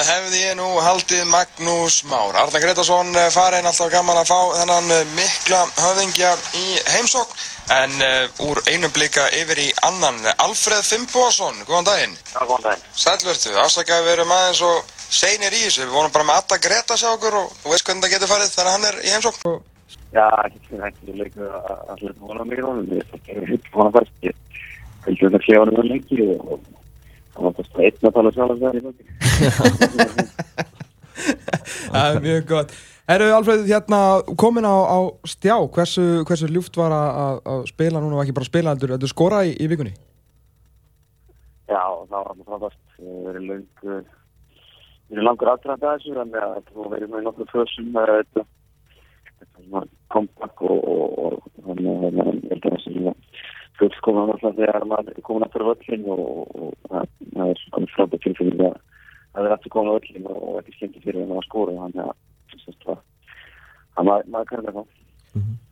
Það hefði ég nú haldið Magnús Már. Arna Gretarsson farin alltaf gaman að fá þennan mikla höfðingja í heimsókn. En uh, úr einum blika yfir í annan, Alfred Fimboðsson, góðan daginn. Já, góðan daginn. Sælvertu, afsakaði við erum aðeins og seinir í þessu. Við vonum bara með Atta Greta sjá okkur og þú veist hvernig það getur farið þegar hann er í heimsókn. Já, ekki fyrir ekki leikur að allir vona mig og við erum hitt vona fast. Ég held að það sé á það var bara einn að tala sjálf að það í bóki. Það er mjög gott. Herru Alfred, hérna komin á, á stjá, hversu, hversu ljúft var að, að spila núna og ekki bara spila heldur, heldur skora í, í vikunni? Já, það var alveg frábært. Við erum lang, við erum langur aðdraðan þessu, þannig að þú verður með nokkuð fösum með þetta. Þetta fullkomna náttúrulega þegar maður er komin aftur á völlin og, það, er svona frábært tilfellin að það er aftur komin á völlin og ekki skemmti fyrir að maður skóra, þannig að maður, kannar það.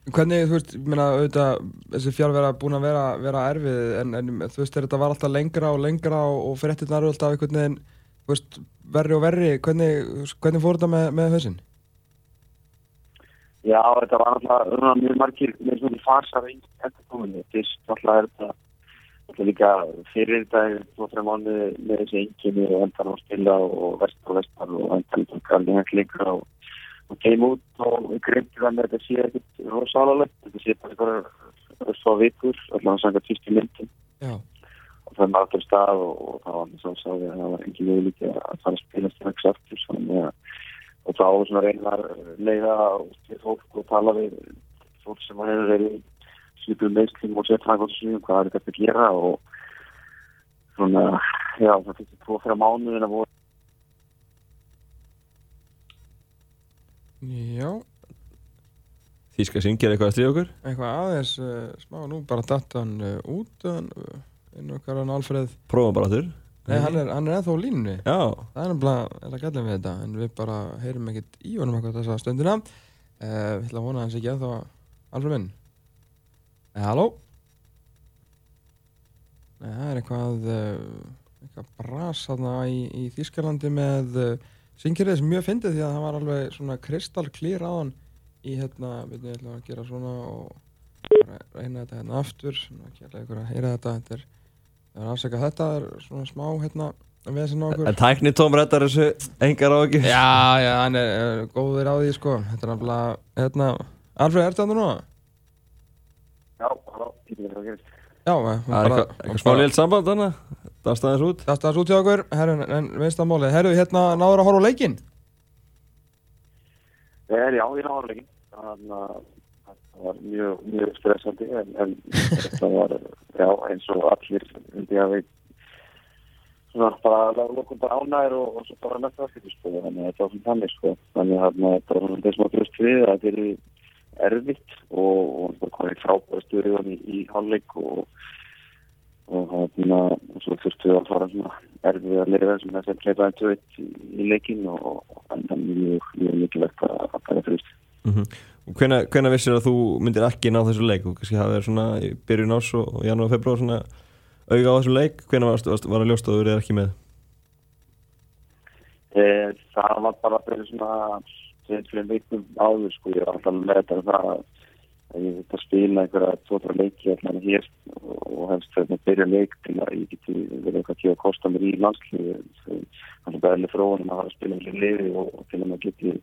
Hvernig, þú veist, meina, auðvitað, þessi fjárvera búin að vera, vera erfið, en, en þú veist, þetta var alltaf lengra og lengra og, og fréttirnar eru alltaf einhvern veginn, verri og verri, hvernig, hvernig fór þetta með, með hausinn? Já, þetta var alltaf mjög margir með svona fasar í eftirkominni. Fyrst alltaf er þetta alltaf líka fyrir þetta í tvo-tre mánu með þessi enginni og endan á spila og vestar og vestar og endan í tókalli henklingra og, og keim út og grimti það með þetta sé ekkert rosalegt. Þetta sé bara eitthvað svo vikur, alltaf að sanga týst í myndin. Já. Og það er til stað og, og það var eins og að það var engin viðlíki að fara að spila strax aftur, þannig að og þá svona reynar leiða til fólk og tala við fólk sem hefur verið svipur meðslum og sett frækvöldsum hvað er þetta að gera og svona, já, það fyrir tvo fyrir mánuðin að voru Já, Þíska syngja eitthvað að stríða okkur? eitthvað aðeins, uh, smá, nú bara datt hann uh, út, uh, inn okkar hann Alfred, Prófum bara aftur. Nei, hann er, hann er ennþá línunni. Já, Það er er að gæla við þetta, en við bara heyrum ekkert í honum eitthvað þessa stundina. Uh, við ætla að vona hans ekki að þá Alfred minn. Eh, halló? Nei, það er eitthvað, uh, eitthvað bras þarna í, í Þýskalandi með uh, syngirðið sem mjög fyndið því að það var alveg svona kristalklýr á hann í hérna, við ætla að gera svona og reyna þetta hérna aftur, svona ekki alveg ykkur að heyra þetta, þetta er, það er afsaka þetta er svona smá hérna við þessi nokkur. en tækni Tóm rettar þessu engar á ekki. Já, já, hann er, er góður á því sko, þetta er náttúrulega, hérna, Alfred, ertu þetta núna? já, halló, ég veit hvað gerist Já, Það er eitthvað, smá liðt samband þannig. Það staðis út. Það staðast út hjá okkur, herru, en veist það málið, herru, hérna, náður að horfa á leikinn? Það er já, ég náður ekki þannig að var mjög, mjög stressandi en, en þetta var, já, eins og allir hundi að við svona bara lókum bara ánægir og, og svo bara næsta afskipti sko, þannig að þetta var svona þannig sko, þannig að það var svona þess að brjóst við að þetta er erfitt og, og það komið frábæra stuður í, í hálfleik og og þannig að svo þurftu að fara svona erfið að leiða sem þess að kleipa einn tveit í, leikin og, þannig að mjög, mjög mikilvægt að, að taka fyrir Hvenær vissir að þú myndir ekki ná þessu leik? Og kannski hafa verið svona í byrjun ás og, janúar februar svona auga á þessu leik, hvenær varst, varst, var að ljósta að þú verið ekki með? e, það var bara fyrir svona tveim vikum áður sko, ég var alltaf með þetta það að ég þetta spila einhverja tvotra leiki allan hér og hefst þetta byrja leik til að ég geti verið eitthvað til að kosta mér í landslið þannig að beðlega fróðan að fara að spila með liði og, til að maður geti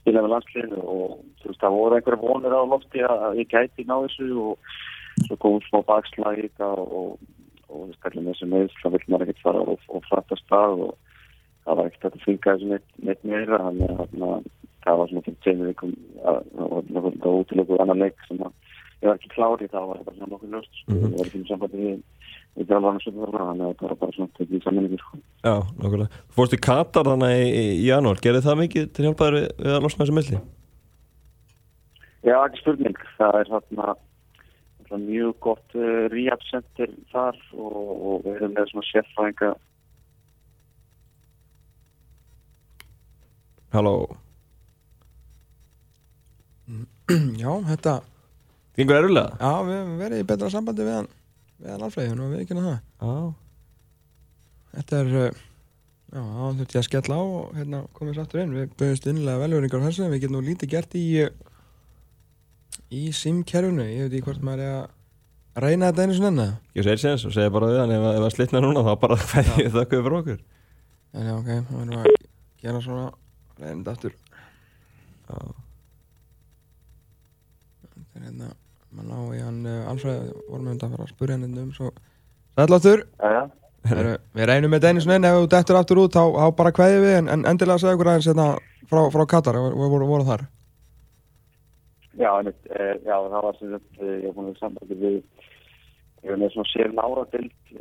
spila með landsliðinu og þú veist það voru einhverja vonir á lofti að ég gæti ná þessu og svo komum smá bakslag í þetta og, og, veist allir með þessu meðsl þá vil maður ekkert fara og, og fatta stað og það var ekkert að fylgja þessu neitt, meira þannig að það var svona fyrir tveimur vikum og það var útilökuð annar leik sem að ég var ekki klári þá var það bara svona nokkuð löst sko. ég var ekki með sambandi við við þjálfarnar sem það var þannig að það var bara svona tekið í sammenningu sko. Já, nokkulega. Þú fórst í Katar þannig í, í, janúar, gerði það mikið til hjálpaður við, við að losna þessu milli? Já, ekki spurning það er þarna mjög gott uh, rehab center þar og, og við erum með svona sérfræðinga Halló, Já, þetta, gengur erulega? já, við höfum verið í betra sambandi við hann, við hann Alfred, og við ekki það. Já, Þetta er, uh, Já, þá þurfti ég að skella á og hérna komið svo aftur inn. Við bauðumst innlega velvöringar á þessu við getum nú lítið gert í í simkerfinu. Ég veit ekki hvort maður er að reyna þetta einu svona. Ég segir séðans og segja bara við hann ef, það slitna núna þá bara hvað ég þakkuði fyrir okkur En já, ok, þá erum við að gera svona reynda aftur. Já. Þetta er hérna, maður ná í hann uh, Alfreð, vorum við að fara að spurja hérna um svo. Heru, við reynum með svona enn, ef þú dettur aftur út þá, bara kveðið við en, en endilega segja okkur aðeins hérna frá, frá Katar, við vorum voru þar. Já, einmitt, eh, já, það var sem sagt, eh, ég hef búin að sambandi við, ég hef með svona sér nára dild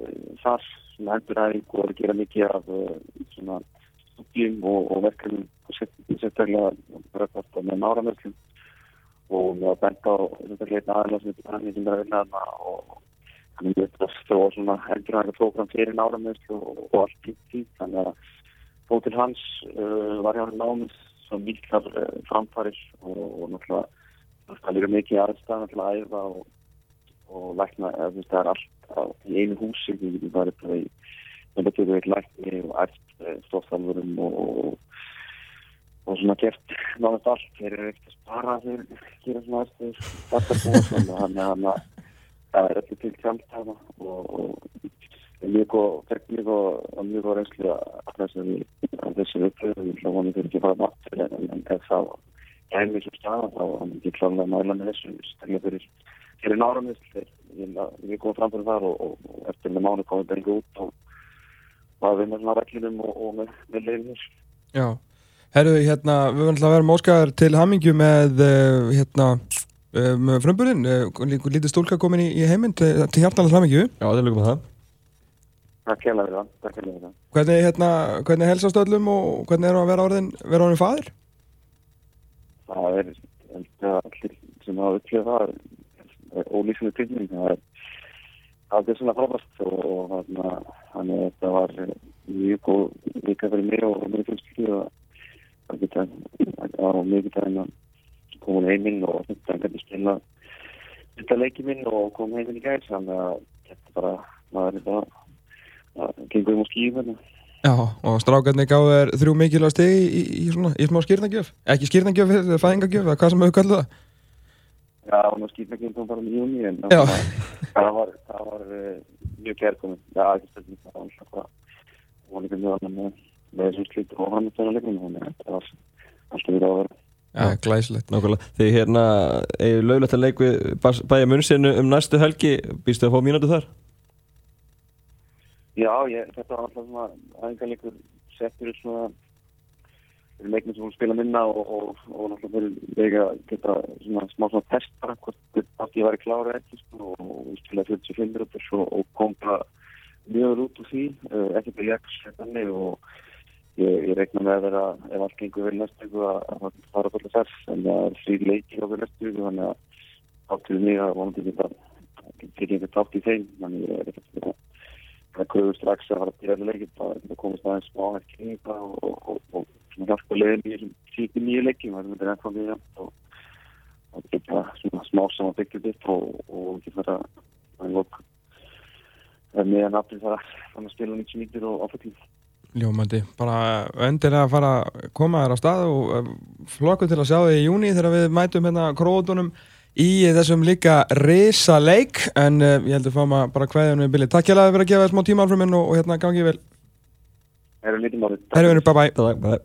þar, svona enduræðing og er að gera mikið af eh, svona stúdíum og, og verkefnum og sérstaklega með náramörslum og með að benda á sérstaklega einn aðeins sem er hann sem er að vinna þarna og hann er með að stóða svona enduræðinga prógram fyrir náramörslu og, og allt í því, þannig að bóð til hans uh, var hjá hann námið svo miklar uh, framfarir og, og náttúrulega það líka mikið aðstæðan til að æfa og, og lækna, það er allt á, í einu húsi, við getum bara þetta í með betur við lækni og ært stofþalvurum og, og, og svona gert náðast allt, þeir eru ekkert að spara þeir gera svona svona, þannig að það er allir til kjáltaða og, og mjög fekk mjög mjög góð reynslu að þessari að þessari upplöðu, ég hljóða vonið fyrir ekki fara matur en, ef það kæmi svo staðan þá hann ekki kláðlega mæla með þessu. Fyrir, fyrir náramist við komum fram fyrir þar og, og, og eftir með mánu komum við bengi út og við með svona reglunum og, og með leiðinir Já, herruðu, hérna, við verðum alltaf að vera móskaðar til hamingju með, uh, hérna, uh, með frumburinn, uh, lítið stúlka komin í, í heiminn til, til hjartalega hamingju. Já, til lukkum með það. Takk við það, takk við það. Hvernig, hérna, hvernig helsast öllum og hvernig er að vera orðin, vera orðin faðir? það er held að allir sem hafa upplifað það er ólýsinu tilmynd það er það er svona frábært og, og þarna þannig að þetta var mjög góð vika fyrir mig og mér finnst ekki að það geta á það að koma heiminn og þetta er hvernig spila þetta leikið minn og koma heiminn í gæs þannig að þetta bara maður er bara að gengur um á skíu hérna Já, og strákarnir gáðu þér þrjú mikilvæg stegi í, í, svona, í smá skýrnagjöf. Ekki skýrnagjöf, fæðingagjöf, eða hvað sem það. Já, og nú skýrna ekki um bara með júni en Já. það var, það var uh, mjög stundin, það var alltaf hvað og líka mjög annað með, með þessum slít og hann þetta leikunum, þannig að það var alltaf verið að vera. Já, glæsilegt. Nákvæmlega, þegar hérna er löglegt að leik við bæja munnsinu um næstu helgi býstu að fá mínútu þar? Já, ég, þetta var alltaf svona aðeingarleikur settur upp svona fyrir leiknum sem hún spila minna og, og, og náttúrulega fyrir vega geta svona smá svona test bara hvort hvort ég væri klára ekki sko, og, spilaði 45 minútur svo, og kom bara mjög út úr því uh, ekki bara ég þannig og ég, ég reikna með að vera ef allt gengur vel næstu að að það fara alltaf þess en það er frí leikir okkur næstu þannig að áttuðu mig að vonandi geta ekki einhvern tátt í þeim. Þannig er ekkert það kröður strax að fara að gera leikir bara að komast aðeins smá í það og, hjálpa leiðin í tíku nýju leikjum það er með mjög jæmt og og geta svona smá saman byggjum upp og, geta það að lók meðan aftur það að spila 90 mítur og áfætting Ljómandi, bara endilega að fara að koma þér á stað og eh, flokku til að sjá þig í júni þegar við mætum hérna króðunum í þessum líka risa leik en uh, ég heldur að bara kveðja við Billy. Takk hjá að vera að gefa þér smá tíma alfram minn og, og hérna gangi vel. Það eru lítið málið Herri vinur, bye bye. Takk, bye.